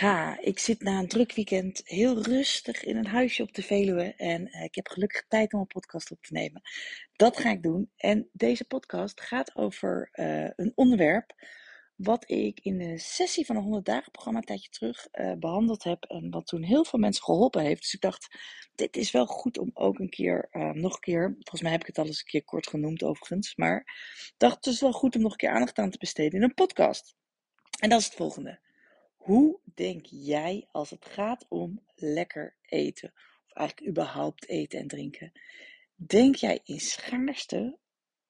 Ha, ik zit na een druk weekend heel rustig in een huisje op de Veluwe en eh, ik heb gelukkig tijd om een podcast op te nemen. Dat ga ik doen. En deze podcast gaat over eh, een onderwerp wat ik in de sessie van een 100 dagen programma een tijdje terug eh, behandeld heb en wat toen heel veel mensen geholpen heeft. Dus ik dacht, dit is wel goed om ook een keer, nog een keer, volgens mij heb ik het al eens een keer kort genoemd overigens, maar ik dacht het is wel goed om nog een keer aandacht aan te besteden in een podcast. En dat is het volgende. Hoe denk jij als het gaat om lekker eten? Of eigenlijk überhaupt eten en drinken? Denk jij in schaarste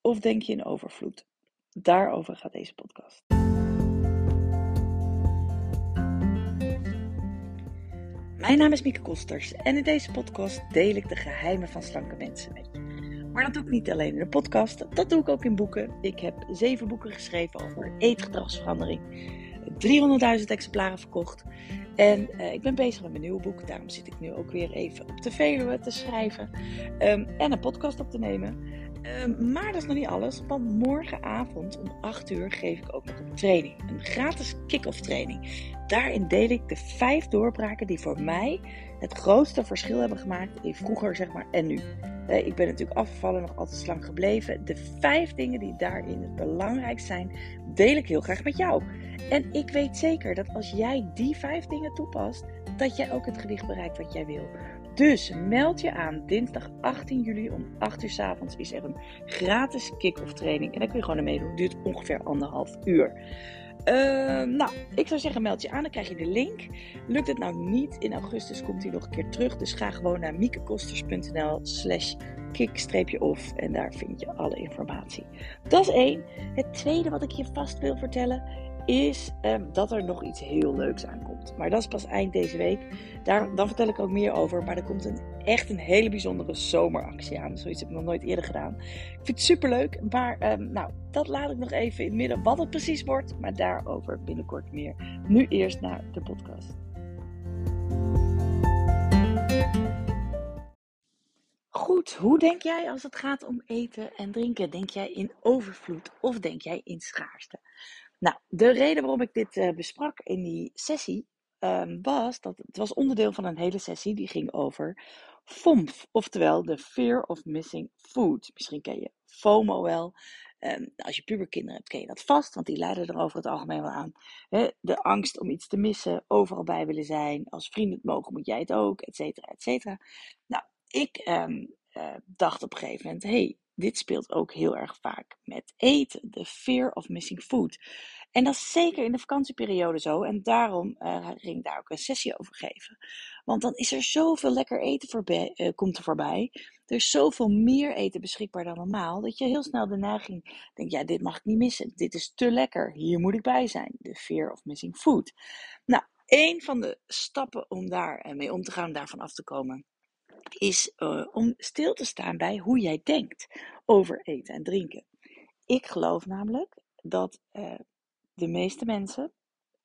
of denk je in overvloed? Daarover gaat deze podcast. Mijn naam is Mieke Kosters en in deze podcast deel ik de geheimen van slanke mensen met je. Maar dat doe ik niet alleen in de podcast, dat doe ik ook in boeken. Ik heb zeven boeken geschreven over eetgedragsverandering 300.000 exemplaren verkocht. En uh, ik ben bezig met mijn nieuwe boek. Daarom zit ik nu ook weer even op de Veluwe te schrijven. Um, en een podcast op te nemen. Um, maar dat is nog niet alles. Want morgenavond om 8 uur geef ik ook nog een training. Een gratis kick-off training. Daarin deel ik de vijf doorbraken die voor mij het grootste verschil hebben gemaakt in vroeger zeg maar en nu. Uh, ik ben natuurlijk afgevallen, nog altijd slank gebleven. De vijf dingen die daarin het belangrijkst zijn, deel ik heel graag met jou. En ik weet zeker dat als jij die vijf dingen toepast, dat jij ook het gewicht bereikt wat jij wil. Dus meld je aan. Dinsdag 18 juli om 8 uur s avonds is er een gratis kick-off training. En dan kun je gewoon ermee doen. Het duurt ongeveer anderhalf uur. Uh, nou, ik zou zeggen, meld je aan, dan krijg je de link. Lukt het nou niet, in augustus komt hij nog een keer terug. Dus ga gewoon naar miekekosters.nl slash kick-off en daar vind je alle informatie. Dat is één. Het tweede wat ik je vast wil vertellen is um, dat er nog iets heel leuks aankomt. Maar dat is pas eind deze week. Daar, dan vertel ik ook meer over. Maar er komt een, echt een hele bijzondere zomeractie aan. Zoiets heb ik nog nooit eerder gedaan. Ik vind het super leuk. Maar um, nou, dat laat ik nog even in het midden wat het precies wordt. Maar daarover binnenkort meer. Nu eerst naar de podcast. Goed, hoe denk jij als het gaat om eten en drinken? Denk jij in overvloed of denk jij in schaarste? Nou, de reden waarom ik dit uh, besprak in die sessie um, was dat het was onderdeel van een hele sessie die ging over FOMF, oftewel de Fear of Missing Food. Misschien ken je FOMO wel. Um, als je puberkinderen hebt, ken je dat vast, want die leiden er over het algemeen wel aan. de angst om iets te missen, overal bij willen zijn. Als vrienden het mogen, moet jij het ook, et cetera, et cetera. Nou, ik um, uh, dacht op een gegeven moment, hey, dit speelt ook heel erg vaak met eten. De fear of missing food. En dat is zeker in de vakantieperiode zo. En daarom uh, ging ik daar ook een sessie over geven. Want dan is er zoveel lekker eten voorbij, uh, komt er voorbij. Er is zoveel meer eten beschikbaar dan normaal. Dat je heel snel de neiging denkt, ja, dit mag ik niet missen. Dit is te lekker. Hier moet ik bij zijn. De fear of missing food. Nou, een van de stappen om daar eh, mee om te gaan, daarvan af te komen, is uh, om stil te staan bij hoe jij denkt over eten en drinken. Ik geloof namelijk dat uh, de meeste mensen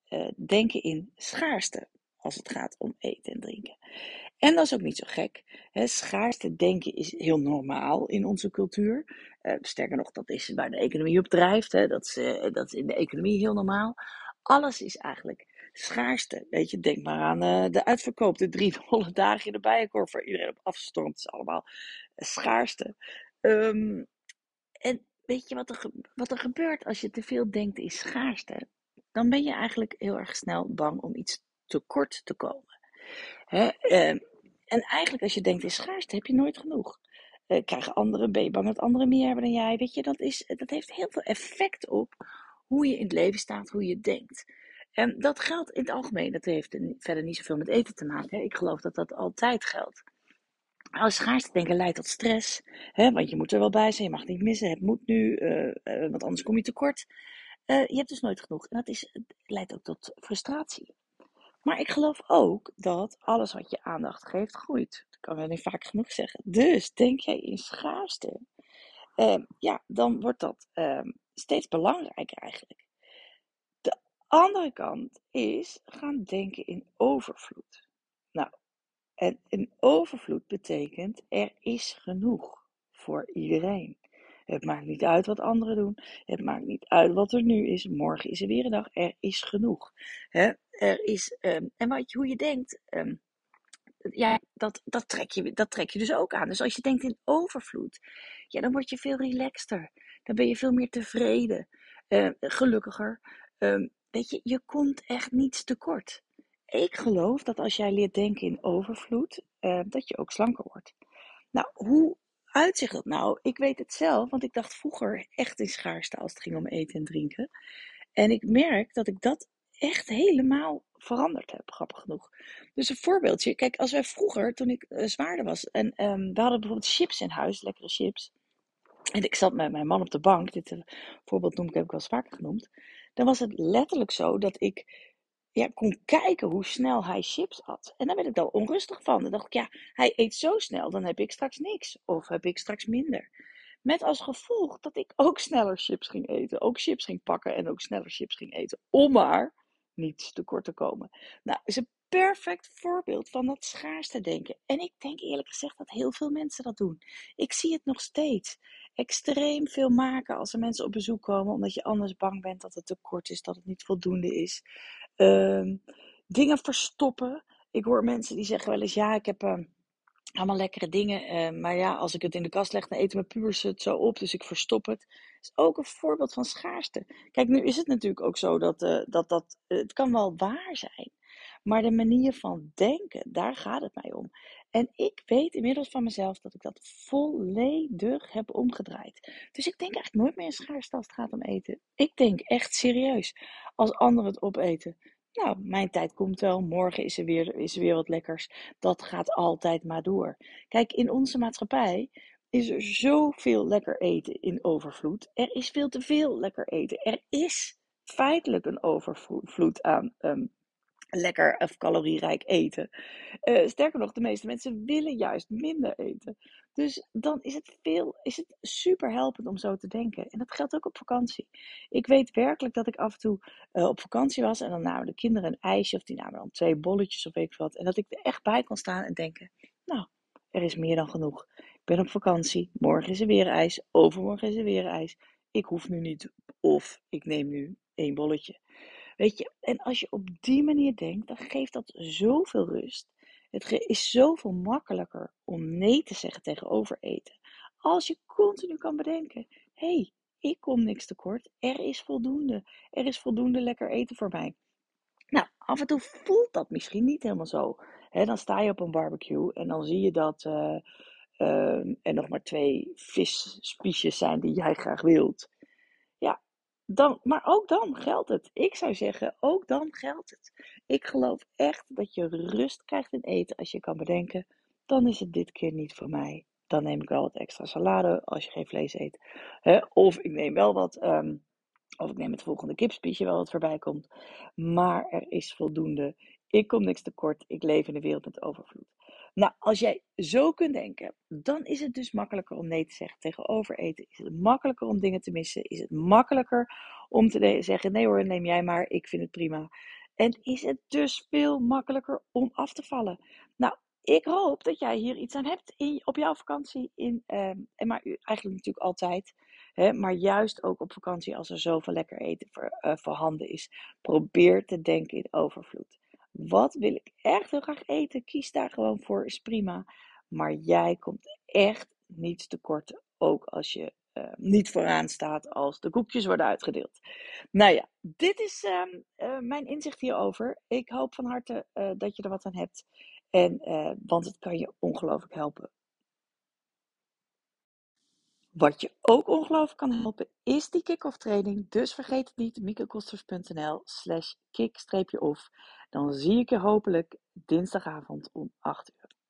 uh, denken in schaarste als het gaat om eten en drinken. En dat is ook niet zo gek. Hè. Schaarste denken is heel normaal in onze cultuur. sterker nog, dat is waar de economie op drijft. Hè. Dat, is, dat is in de economie heel normaal. Alles is eigenlijk schaarste. Weet je, denk maar aan uh, de uitverkoop, de drie dolle dagen in de bijenkorf waar iedereen op afstormt. Het is allemaal schaarste. Um, en weet je wat er, wat er gebeurt als je te veel denkt in schaarste? Dan ben je eigenlijk heel erg snel bang om iets tekort te komen. Hè? Uh, en eigenlijk als je denkt in schaarste heb je nooit genoeg. Uh, krijgen anderen, ben je bang dat anderen meer hebben dan jij? Weet je, dat, is, dat heeft heel veel effect op hoe je in het leven staat, hoe je denkt. En dat geldt in het algemeen. Dat heeft verder niet zoveel met eten te maken. Ik geloof dat dat altijd geldt. Als schaarste denken leidt tot stress. Hè, want je moet er wel bij zijn. Je mag niet missen. Het moet nu. Uh, uh, want anders kom je tekort. Uh, je hebt dus nooit genoeg. En dat is, leidt ook tot frustratie. Maar ik geloof ook dat alles wat je aandacht geeft groeit. Dat kan wel niet vaak genoeg zeggen. Dus denk jij in schaarste. Ja, dan wordt dat ehm, steeds belangrijker eigenlijk andere kant is gaan denken in overvloed. Nou, en in overvloed betekent er is genoeg voor iedereen. Het maakt niet uit wat anderen doen. Het maakt niet uit wat er nu is. Morgen is er weer een dag. Er is genoeg. er is, ehm, en wat, hoe je denkt, ehm, ja, dat, dat, trek je, dat trek je dus ook aan. Dus als je denkt in overvloed, ja, dan word je veel relaxter. Dan ben je veel meer tevreden, uh, gelukkiger. Weet je, je komt echt niets tekort. Ik geloof dat als jij leert denken in overvloed, uh, dat je ook slanker wordt. Nou, hoe uitzicht dat nou? Ik weet het zelf, want ik dacht vroeger echt in schaarste als het ging om eten en drinken. En ik merk dat ik dat echt helemaal veranderd heb, grappig genoeg. Dus een voorbeeldje. Kijk, als wij vroeger, toen ik uh, zwaarder was, en um, we hadden bijvoorbeeld chips in huis, lekkere chips. En ik zat met mijn man op de bank, dit uh, voorbeeld noem ik, heb ik wel eens vaker genoemd. Dan was het letterlijk zo dat ik ja, kon kijken hoe snel hij chips at. En dan werd ik daar onrustig van. Dan dacht ik, ja, hij eet zo snel, dan heb ik straks niks. Of heb ik straks minder. Met als gevolg dat ik ook sneller chips ging eten. Ook chips ging pakken en ook sneller chips ging eten. Om maar niet tekort te komen. Nou, een perfect voorbeeld van dat schaarste denken. En ik denk eerlijk gezegd dat heel veel mensen dat doen. Ik zie het nog steeds. Extreem veel maken als er mensen op bezoek komen, omdat je anders bang bent dat het tekort is, dat het niet voldoende is. Um, dingen verstoppen. Ik hoor mensen die zeggen wel eens: ja, ik heb. Uh, allemaal lekkere dingen. Uh, maar ja, als ik het in de kast leg, dan eten mijn puurs het zo op. Dus ik verstop het. Is ook een voorbeeld van schaarste. Kijk, nu is het natuurlijk ook zo dat, uh, dat, dat het kan wel waar zijn. Maar de manier van denken, daar gaat het mij om. En ik weet inmiddels van mezelf dat ik dat volledig heb omgedraaid. Dus ik denk eigenlijk nooit meer in schaarste als het gaat om eten. Ik denk echt serieus. Als anderen het opeten, nou, mijn tijd komt wel. Morgen is er, weer, is er weer wat lekkers. Dat gaat altijd maar door. Kijk, in onze maatschappij is er zoveel lekker eten in overvloed. Er is veel te veel lekker eten. Er is feitelijk een overvloed aan um, lekker of calorierijk eten. Uh, sterker nog, de meeste mensen willen juist minder eten. Dus dan is het, veel, is het super helpend om zo te denken. En dat geldt ook op vakantie. Ik weet werkelijk dat ik af en toe uh, op vakantie was en dan namen de kinderen een ijsje of die namen dan twee bolletjes of weet ik wat. En dat ik er echt bij kon staan en denken, nou, er is meer dan genoeg. Ik ben op vakantie, morgen is er weer ijs, overmorgen is er weer ijs. Ik hoef nu niet of ik neem nu één bolletje. Weet je, en als je op die manier denkt, dan geeft dat zoveel rust. Het is zoveel makkelijker om nee te zeggen tegen overeten. Als je continu kan bedenken: hé, hey, ik kom niks tekort. Er is voldoende. Er is voldoende lekker eten voor mij. Nou, af en toe voelt dat misschien niet helemaal zo. dan sta je op een barbecue en dan zie je dat uh, uh, er nog maar twee visspiesjes zijn die jij graag wilt. Dan, maar ook dan geldt het. Ik zou zeggen, ook dan geldt het. Ik geloof echt dat je rust krijgt in eten als je kan bedenken, dan is het dit keer niet voor mij. Dan neem ik wel wat extra salade als je geen vlees eet. of ik neem wel wat, um, of ik neem het volgende kipspiesje wel wat voorbij komt. Maar er is voldoende. Ik kom niks tekort. Ik leef in een wereld met overvloed. Nou, als jij zo kunt denken, dan is het dus makkelijker om nee te zeggen tegen overeten. Is het makkelijker om dingen te missen? Is het makkelijker om te zeggen: nee hoor, neem jij maar, ik vind het prima. En is het dus veel makkelijker om af te vallen? Nou, ik hoop dat jij hier iets aan hebt in, op jouw vakantie. In, uh, en maar eigenlijk natuurlijk altijd. Hè, maar juist ook op vakantie als er zoveel lekker eten uh, voorhanden is. Probeer te denken in overvloed. Wat wil ik echt heel graag eten? Kies daar gewoon voor, is prima. Maar jij komt echt niet tekort, ook als je uh, niet vooraan staat als de koekjes worden uitgedeeld. Nou ja, dit is uh, uh, mijn inzicht hierover. Ik hoop van harte uh, dat je er wat aan hebt. En, want het kan je ongelooflijk helpen. Wat je ook ongelooflijk kan helpen, is die kick-off training. Dus vergeet het niet, miekekosters.nl slash kick-off. Dan zie ik je hopelijk dinsdagavond om 8 uur.